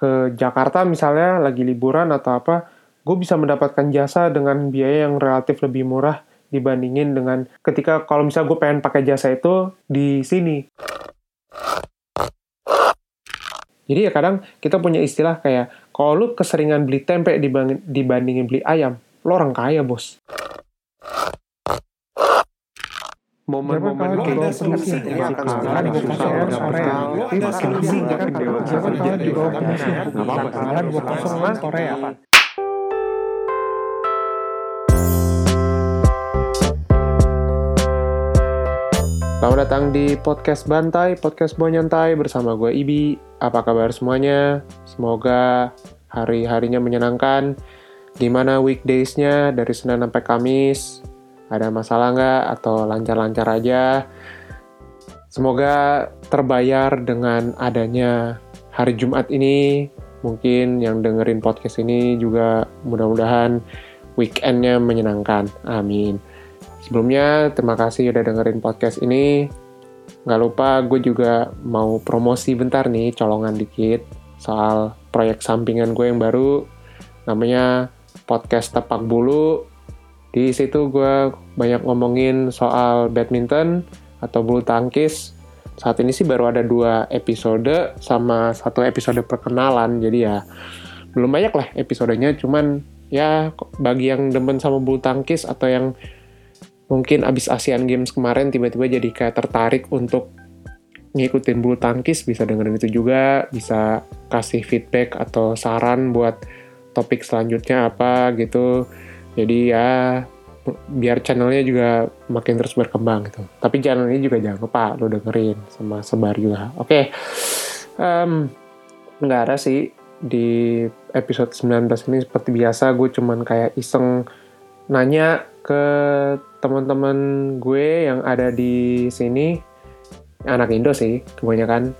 ke Jakarta misalnya lagi liburan atau apa, gue bisa mendapatkan jasa dengan biaya yang relatif lebih murah dibandingin dengan ketika kalau misalnya gue pengen pakai jasa itu di sini. Jadi ya kadang kita punya istilah kayak kalau lu keseringan beli tempe dibandingin beli ayam, lo orang kaya bos. Momen-momen kayak gitu sih makan sekarang di susah Korea. Makin lebih makin dewasa kerja di Nggak apa-apa. Dua kosong Korea. Selamat datang di podcast Bantai, podcast Buah Nyantai bersama gue Ibi. Apa kabar semuanya? Semoga hari-harinya menyenangkan. Gimana weekdays-nya dari Senin sampai Kamis? Ada masalah nggak atau lancar-lancar aja? Semoga terbayar dengan adanya hari Jumat ini. Mungkin yang dengerin podcast ini juga mudah-mudahan weekendnya menyenangkan. Amin. Sebelumnya, terima kasih udah dengerin podcast ini. Nggak lupa, gue juga mau promosi bentar nih, colongan dikit, soal proyek sampingan gue yang baru, namanya Podcast Tepak Bulu di situ gue banyak ngomongin soal badminton atau bulu tangkis. Saat ini sih baru ada dua episode sama satu episode perkenalan. Jadi ya belum banyak lah episodenya. Cuman ya bagi yang demen sama bulu tangkis atau yang mungkin abis Asian Games kemarin tiba-tiba jadi kayak tertarik untuk ngikutin bulu tangkis bisa dengerin itu juga bisa kasih feedback atau saran buat topik selanjutnya apa gitu jadi ya biar channelnya juga makin terus berkembang gitu. Tapi channel ini juga jangan lupa lo dengerin sama sebar juga. Oke okay. um, nggak ada sih di episode 19 ini seperti biasa. Gue cuman kayak iseng nanya ke teman-teman gue yang ada di sini. Anak Indo sih kebanyakan.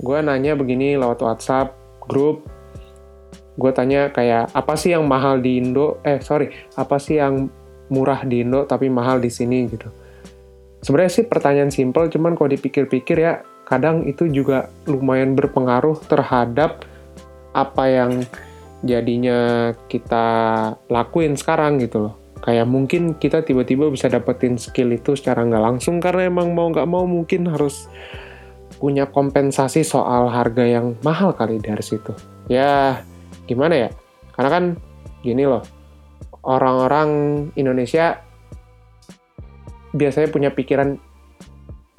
Gue nanya begini lewat WhatsApp grup gue tanya kayak apa sih yang mahal di Indo? Eh sorry apa sih yang murah di Indo tapi mahal di sini? Gitu. Sebenarnya sih pertanyaan simpel cuman kalau dipikir-pikir ya kadang itu juga lumayan berpengaruh terhadap apa yang jadinya kita lakuin sekarang gitu loh. Kayak mungkin kita tiba-tiba bisa dapetin skill itu secara nggak langsung karena emang mau nggak mau mungkin harus punya kompensasi soal harga yang mahal kali dari situ. Ya gimana ya? Karena kan gini loh, orang-orang Indonesia biasanya punya pikiran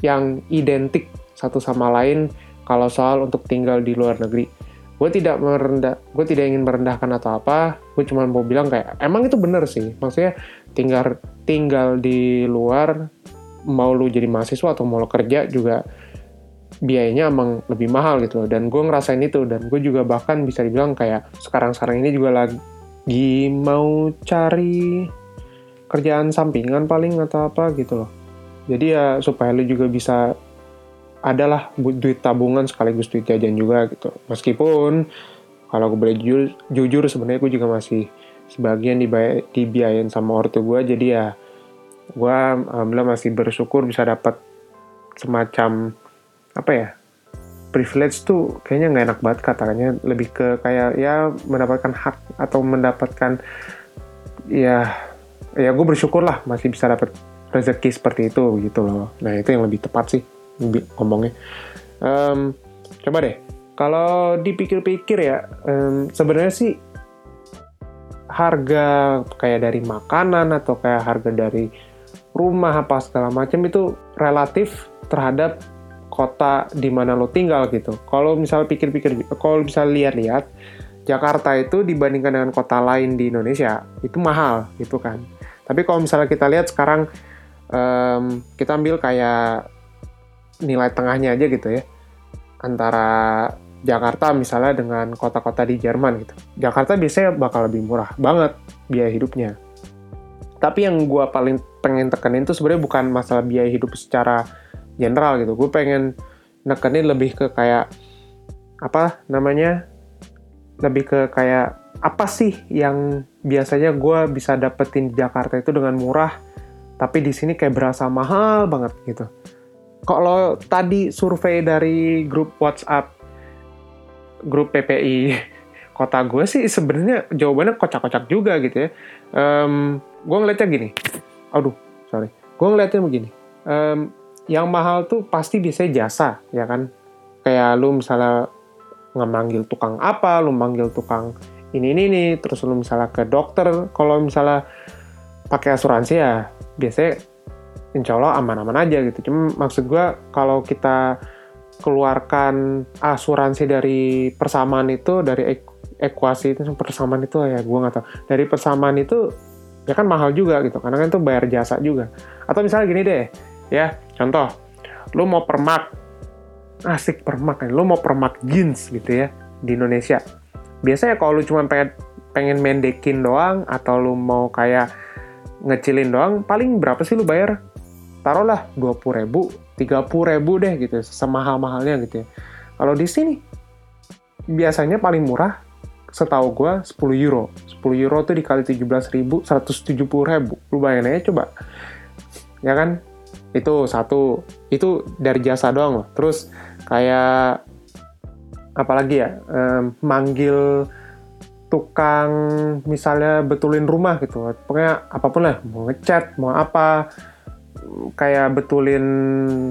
yang identik satu sama lain kalau soal untuk tinggal di luar negeri. Gue tidak merendah, gue tidak ingin merendahkan atau apa. Gue cuma mau bilang kayak emang itu bener sih. Maksudnya tinggal tinggal di luar mau lu jadi mahasiswa atau mau lu kerja juga biayanya emang lebih mahal gitu loh. Dan gue ngerasain itu dan gue juga bahkan bisa dibilang kayak sekarang-sekarang ini juga lagi mau cari kerjaan sampingan paling atau apa gitu loh. Jadi ya supaya lu juga bisa adalah duit tabungan sekaligus duit jajan juga gitu. Meskipun kalau gue boleh jujur, jujur sebenarnya gue juga masih sebagian dibayar, dibiayain sama ortu gue jadi ya gue alhamdulillah masih bersyukur bisa dapat semacam apa ya privilege tuh kayaknya nggak enak banget katanya lebih ke kayak ya mendapatkan hak atau mendapatkan ya ya gue bersyukur lah masih bisa dapat rezeki seperti itu gitu loh. Nah itu yang lebih tepat sih ngomongnya. Um, coba deh kalau dipikir-pikir ya um, sebenarnya sih harga kayak dari makanan atau kayak harga dari rumah apa segala macam itu relatif terhadap kota di mana lo tinggal gitu. Kalau misal pikir-pikir, kalau bisa lihat-lihat, Jakarta itu dibandingkan dengan kota lain di Indonesia itu mahal gitu kan. Tapi kalau misalnya kita lihat sekarang um, kita ambil kayak nilai tengahnya aja gitu ya antara Jakarta misalnya dengan kota-kota di Jerman gitu. Jakarta biasanya bakal lebih murah banget biaya hidupnya. Tapi yang gue paling pengen tekenin itu sebenarnya bukan masalah biaya hidup secara general gitu gue pengen nekenin lebih ke kayak apa namanya lebih ke kayak apa sih yang biasanya gue bisa dapetin di Jakarta itu dengan murah tapi di sini kayak berasa mahal banget gitu kalau tadi survei dari grup WhatsApp grup PPI kota gue sih sebenarnya jawabannya kocak-kocak juga gitu ya. Um, gue ngeliatnya gini, aduh sorry, gue ngeliatnya begini. Um, yang mahal tuh pasti biasanya jasa ya kan. Kayak lu misalnya ngemanggil tukang apa, lu manggil tukang ini ini nih, terus lu misalnya ke dokter, kalau misalnya pakai asuransi ya biasanya insya Allah aman-aman aja gitu. Cuma maksud gue kalau kita keluarkan asuransi dari persamaan itu dari ekuasi itu persamaan itu ya gue nggak tahu dari persamaan itu ya kan mahal juga gitu karena kan itu bayar jasa juga atau misalnya gini deh ya contoh lu mau permak asik permak kan lu mau permak jeans gitu ya di Indonesia. Biasanya kalau lu cuma pengen pengen mendekin doang atau lu mau kayak ngecilin doang paling berapa sih lu bayar? Taruhlah dua puluh ribu tiga puluh ribu deh gitu semahal mahalnya gitu ya. Kalau di sini biasanya paling murah setahu gue 10 euro. 10 euro tuh dikali 17 ribu 170 ribu. Lu bayangin aja coba. Ya kan itu satu. Itu dari jasa doang loh. Terus kayak apalagi ya um, manggil tukang misalnya betulin rumah gitu. Pokoknya apa pun lah mau ngecat mau apa kayak betulin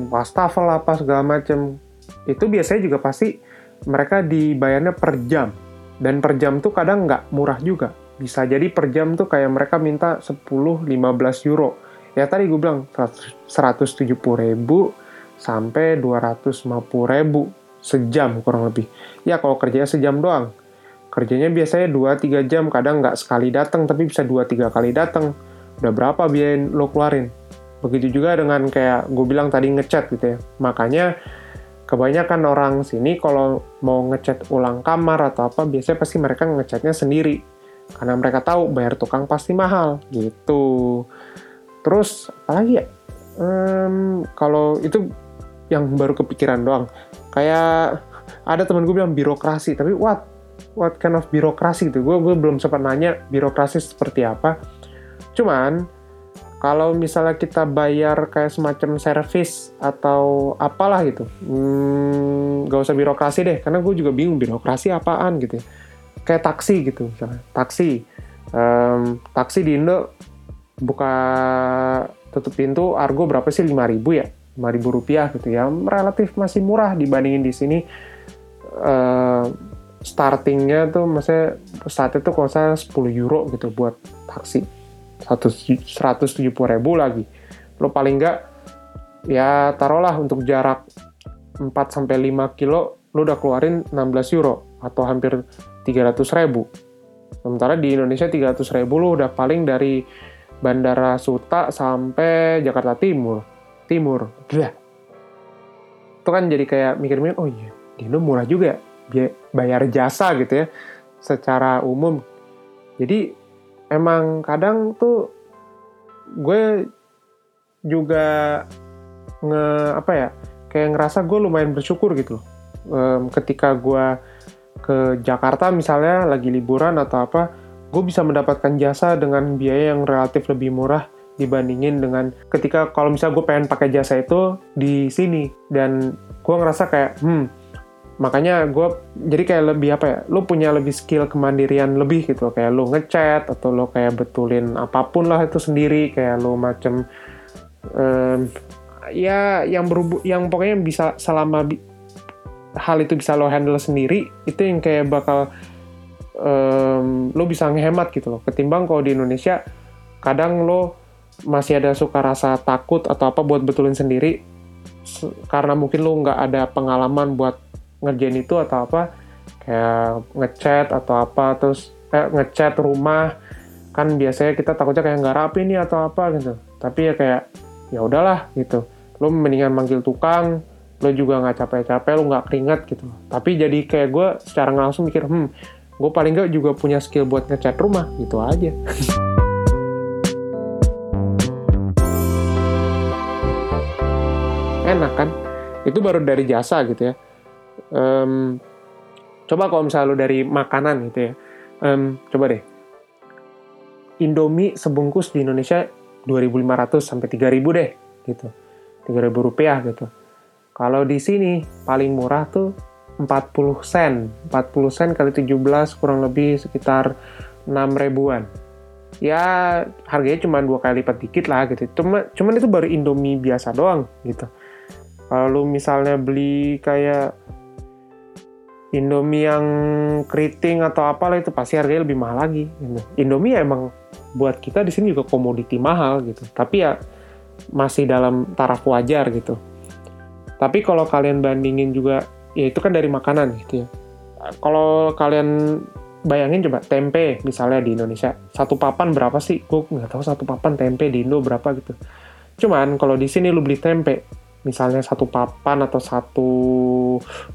wastafel apa segala macem. Itu biasanya juga pasti mereka dibayarnya per jam. Dan per jam tuh kadang nggak murah juga. Bisa jadi per jam tuh kayak mereka minta 10-15 euro. Ya tadi gue bilang 170 ribu sampai 250 ribu sejam kurang lebih. Ya kalau kerjanya sejam doang. Kerjanya biasanya 2-3 jam, kadang nggak sekali datang tapi bisa 2-3 kali datang. Udah berapa biaya lo keluarin? Begitu juga dengan kayak gue bilang tadi ngecat gitu ya. Makanya kebanyakan orang sini kalau mau ngecat ulang kamar atau apa biasanya pasti mereka ngecatnya sendiri karena mereka tahu bayar tukang pasti mahal gitu terus apalagi ya? Um, kalau itu yang baru kepikiran doang. Kayak ada temen gue bilang birokrasi tapi what? What kind of birokrasi gitu? Gue gue belum sempat nanya birokrasi seperti apa. Cuman kalau misalnya kita bayar kayak semacam servis atau apalah gitu, hmm, gak usah birokrasi deh, karena gue juga bingung birokrasi apaan gitu ya. Kayak taksi gitu misalnya, taksi. Um, taksi di Indo buka tutup pintu argo berapa sih? 5000 ya? 5000 rupiah gitu ya. Relatif masih murah dibandingin di sini. Uh, startingnya tuh maksudnya saat itu kalau saya 10 euro gitu buat taksi. 170 ribu lagi. Lo paling enggak ya taruhlah untuk jarak 4 sampai 5 kilo lo udah keluarin 16 euro atau hampir 300 ribu. Sementara di Indonesia 300 ribu lo udah paling dari Bandara Suta sampai Jakarta Timur. Timur. Blah. itu kan jadi kayak mikir-mikir oh iya di Indo murah juga ya. Bayar jasa gitu ya secara umum. Jadi emang kadang tuh gue juga nge apa ya kayak ngerasa gue lumayan bersyukur gitu um, ketika gue ke Jakarta misalnya lagi liburan atau apa gue bisa mendapatkan jasa dengan biaya yang relatif lebih murah dibandingin dengan ketika kalau misalnya gue pengen pakai jasa itu di sini. Dan gue ngerasa kayak hmm makanya gue jadi kayak lebih apa ya lo punya lebih skill kemandirian lebih gitu kayak lo ngechat atau lo kayak betulin apa pun lah itu sendiri. Kayak lo macem um, ya yang berhubung yang pokoknya bisa selama bi hal itu bisa lo handle sendiri itu yang kayak bakal um, lo bisa ngehemat gitu loh. Ketimbang kalau di Indonesia kadang lo masih ada suka rasa takut atau apa buat betulin sendiri karena mungkin lo nggak ada pengalaman buat ngerjain itu atau apa kayak ngechat atau apa terus eh, ngechat rumah kan biasanya kita takutnya kayak nggak rapi nih atau apa gitu. Tapi ya kayak ya udahlah gitu. Lo mendingan manggil tukang lo juga nggak capek-capek lo nggak keringat gitu. Tapi jadi kayak gue secara langsung mikir hmm gue paling nggak juga punya skill buat ngecat rumah gitu aja. Enak kan? Itu baru dari jasa gitu ya. Um, coba kalau misalnya lo dari makanan gitu ya. Um, coba deh. Indomie sebungkus di Indonesia 2.500 sampai 3.000 deh gitu. 3.000 rupiah gitu. Kalau di sini paling murah tuh 40 sen. 40 sen kali 17 kurang lebih sekitar 6 ribuan. Ya harganya cuma dua kali lipat dikit lah gitu. Cuma cuman itu baru Indomie biasa doang gitu. Kalau misalnya beli kayak Indomie yang keriting atau apalah itu pasti harganya lebih mahal lagi gitu. Indomie ya emang buat kita di sini juga komoditi mahal gitu. Tapi ya masih dalam taraf wajar gitu. Tapi kalau kalian bandingin juga ya itu kan dari makanan gitu ya. Kalau kalian bayangin coba tempe misalnya di Indonesia satu papan berapa sih? Gue nggak tahu satu papan tempe di Indo berapa gitu. Cuman kalau di sini lu beli tempe misalnya satu papan atau satu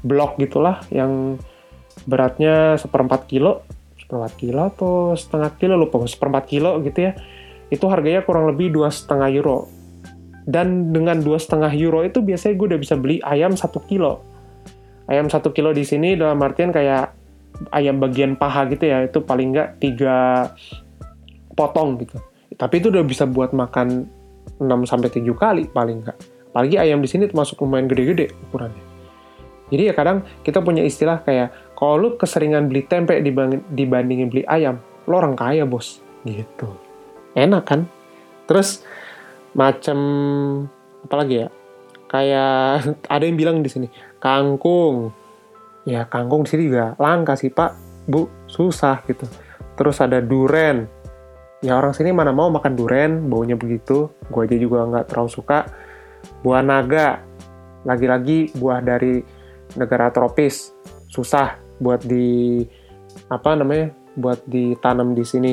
blok gitulah yang beratnya seperempat kilo seperempat kilo atau setengah kilo lupa seperempat kilo gitu ya itu harganya kurang lebih dua setengah euro. Dan dengan dua setengah euro itu biasanya gue udah bisa beli ayam satu kilo ayam satu kilo di sini dalam artian kayak ayam bagian paha gitu ya itu paling nggak tiga potong gitu. Tapi itu udah bisa buat makan 6 sampai tujuh kali paling nggak. Apalagi ayam di sini termasuk lumayan gede-gede ukurannya. Jadi ya kadang kita punya istilah kayak kalau lu keseringan beli tempe dibandingin beli ayam lo orang kaya bos. Gitu. Enak kan? Terus macam apa lagi ya? Kayak ada yang bilang di sini kangkung. Ya kangkung di sini juga langka sih pak. Bu susah gitu. Terus ada duren. Ya orang sini mana mau makan duren baunya begitu. Gue aja juga nggak terlalu suka. Buah naga. Lagi-lagi buah dari negara tropis. Susah buat di apa namanya buat ditanam di sini.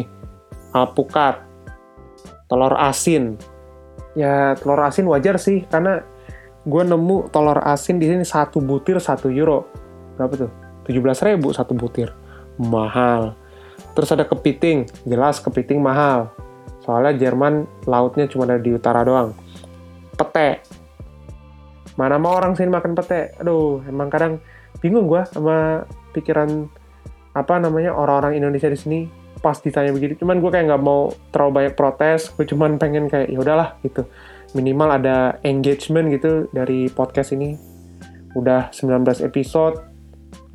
Alpukat. Telur asin. Ya telur asin wajar sih karena gue nemu telur asin di sini satu butir satu euro. Berapa tuh? 17 ribu satu butir. Mahal. Terus ada kepiting. Jelas kepiting mahal. Soalnya Jerman lautnya cuma ada di utara doang. Pete. Mana mau orang sini makan pete? Aduh emang kadang bingung gue sama pikiran apa namanya orang-orang Indonesia di sini. Pas ditanya begitu cuman gue kayak nggak mau terlalu banyak protes. Gue cuman pengen kayak ya udahlah gitu minimal ada engagement gitu dari podcast ini. Udah 19 episode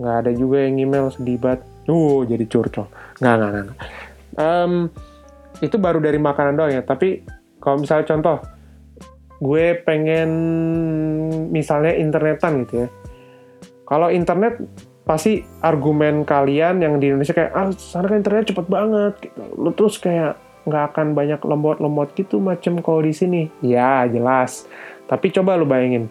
nggak ada juga yang email sedih banget uh jadi curcol. Nggak nggak nggak um, itu baru dari makanan doang ya tapi kalau misalnya contoh gue pengen misalnya internetan gitu ya. Kalau internet pasti argumen kalian yang di Indonesia kayak ah sana kan internet cepet banget gitu. lu terus kayak nggak akan banyak lembot-lembot gitu macam kalau di sini. Ya jelas. Tapi coba lu bayangin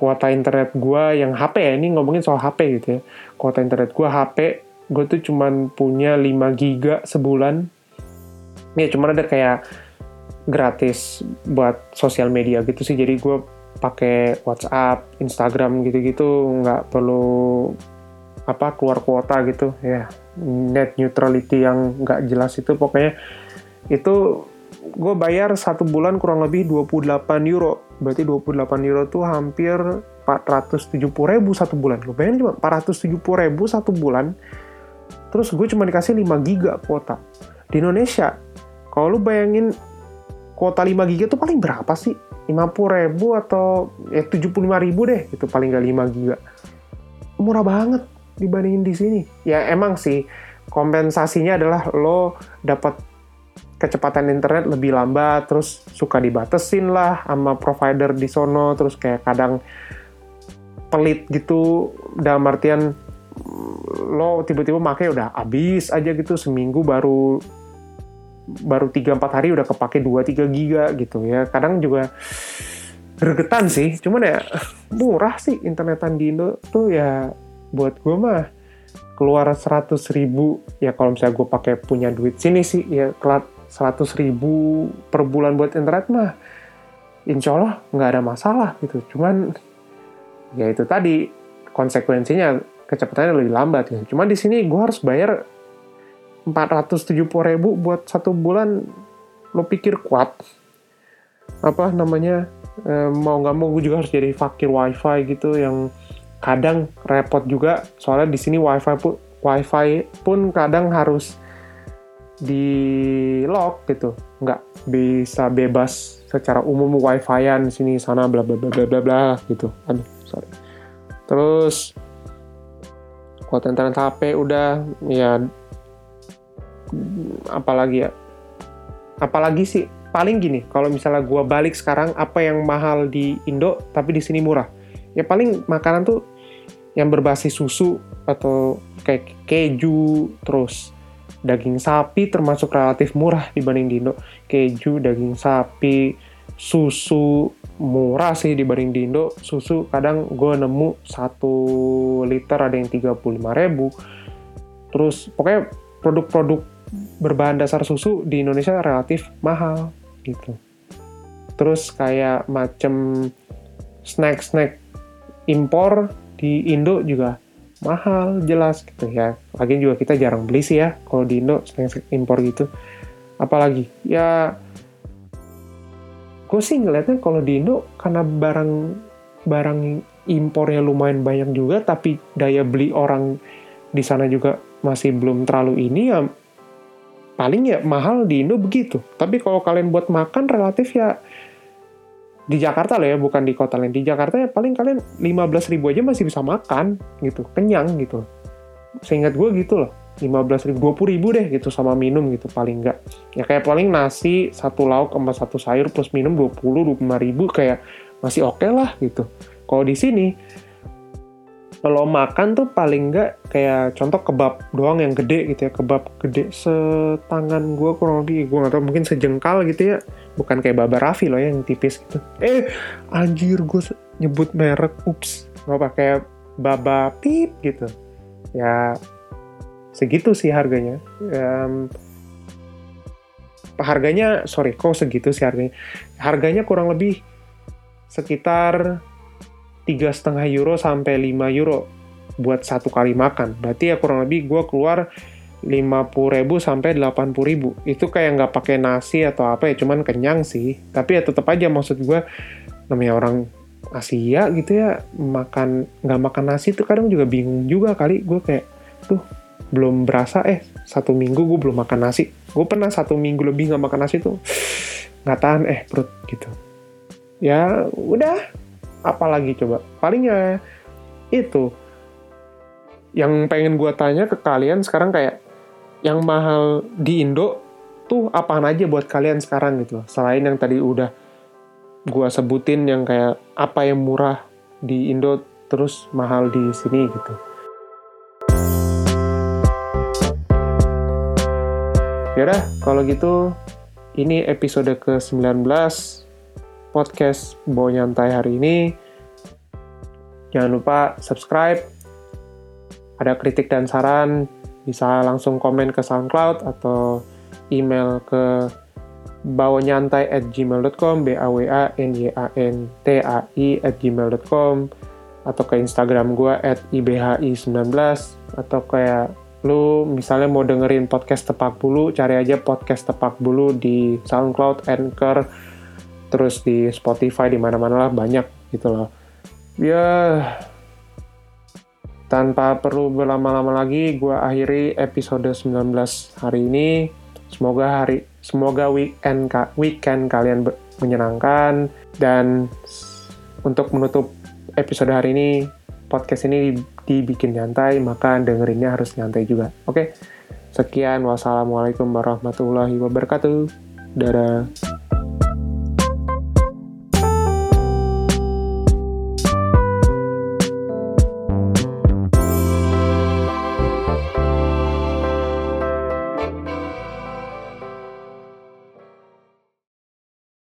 kuota internet gua yang HP ya, ini ngomongin soal HP gitu ya. Kuota internet gua HP, gue tuh cuman punya 5 giga sebulan. Ya cuman ada kayak gratis buat sosial media gitu sih. Jadi gue pakai WhatsApp, Instagram gitu-gitu nggak perlu apa keluar kuota gitu ya net neutrality yang nggak jelas itu pokoknya itu gue bayar satu bulan kurang lebih 28 euro. Berarti 28 euro tuh hampir 470 ribu satu bulan. Lo bayangin cuma 470 ribu satu bulan terus gue cuma dikasih 5 giga kuota. Di Indonesia kalau lu bayangin kuota 5 giga tuh paling berapa sih? 50 ribu atau ya 75 ribu deh itu paling gak 5 giga. Murah banget dibandingin di sini. Ya emang sih kompensasinya adalah lo dapat kecepatan internet lebih lambat, terus suka dibatesin lah sama provider di sono, terus kayak kadang pelit gitu, dalam artian lo tiba-tiba make udah habis aja gitu seminggu baru baru 3 4 hari udah kepake 2 3 giga gitu ya. Kadang juga gregetan sih, cuman ya murah sih internetan di Indo tuh ya buat gue mah keluar 100 ribu ya kalau misalnya gue pakai punya duit sini sih ya 100 ribu per bulan buat internet mah insya Allah nggak ada masalah gitu. Cuman ya itu tadi konsekuensinya kecepatannya lebih lambat gitu. cuman di sini gue harus bayar 470 ribu buat satu bulan lo pikir kuat. Apa namanya e, mau nggak mau gue juga harus jadi fakir wifi gitu yang kadang repot juga. Soalnya di sini wifi pun wifi pun kadang harus di lock gitu. Nggak bisa bebas secara umum wifi-an sini sana bla bla bla bla bla gitu. Aduh sorry. Terus kuota internet HP udah ya apalagi ya. Apalagi sih paling gini kalau misalnya gue balik sekarang apa yang mahal di Indo tapi di sini murah. Ya paling makanan tuh yang berbasis susu atau kayak keju terus daging sapi termasuk relatif murah dibanding di Indo. Keju daging sapi susu murah sih dibanding di Indo. Susu kadang gue nemu satu liter ada yang 35 ribu. Terus pokoknya produk-produk berbahan dasar susu di Indonesia relatif mahal gitu. Terus kayak macem snack-snack impor di Indo juga mahal jelas gitu ya. Lagi juga kita jarang beli sih ya kalau di Indo snack impor gitu. Apalagi ya gue sih ngeliatnya kalau di Indo karena barang barang impornya lumayan banyak juga tapi daya beli orang di sana juga masih belum terlalu ini ya paling ya mahal di Indo begitu. Tapi kalau kalian buat makan relatif ya di Jakarta lah ya, bukan di kota lain. Di Jakarta ya paling kalian 15 ribu aja masih bisa makan gitu, kenyang gitu. Seingat gue gitu loh, 15 ribu, 20 ribu deh gitu sama minum gitu paling enggak. Ya kayak paling nasi, satu lauk sama satu sayur plus minum 20, 25 ribu kayak masih oke okay lah gitu. Kalau di sini kalau makan tuh paling enggak kayak contoh kebab doang yang gede gitu ya. Kebab gede setangan gue kurang lebih gue nggak tahu mungkin sejengkal gitu ya. Bukan kayak baba Raffi loh ya, yang tipis gitu. Eh anjir gue nyebut merek ups nggak pakai baba pip gitu. Ya segitu sih harganya. Um, harganya sorry kok segitu sih harganya? Harganya kurang lebih sekitar tiga setengah euro sampai 5 euro buat satu kali makan. Berarti ya kurang lebih gue keluar 50 ribu sampai 80 ribu. Itu kayak nggak pakai nasi atau apa ya, cuman kenyang sih. Tapi ya tetap aja maksud gue namanya orang Asia gitu ya makan nggak makan nasi tuh kadang juga bingung juga kali gue kayak tuh belum berasa eh satu minggu gue belum makan nasi gue pernah satu minggu lebih nggak makan nasi tuh nggak tahan eh perut gitu ya udah apalagi coba? Paling ya itu. Yang pengen gue tanya ke kalian sekarang kayak yang mahal di Indo tuh apaan aja buat kalian sekarang gitu? Selain yang tadi udah gue sebutin yang kayak apa yang murah di Indo terus mahal di sini gitu. Yaudah, kalau gitu ini episode ke-19 podcast Bawa Nyantai hari ini. Jangan lupa subscribe. Ada kritik dan saran, bisa langsung komen ke SoundCloud atau email ke bawanyantai at gmail.com b a w a n y a n t a i at gmail.com atau ke Instagram gue at ibhi19 atau kayak lu misalnya mau dengerin podcast Tepak Bulu, cari aja podcast Tepak Bulu di SoundCloud, Anchor, terus di Spotify di mana-mana lah banyak gitu loh. Ya tanpa perlu berlama-lama lagi gue akhiri episode 19 hari ini. Semoga hari semoga weekend weekend kalian menyenangkan. Dan untuk menutup episode hari ini podcast ini dibikin nyantai maka dengerinnya harus nyantai juga. Oke sekian. Wassalamualaikum warahmatullahi wabarakatuh. Dadah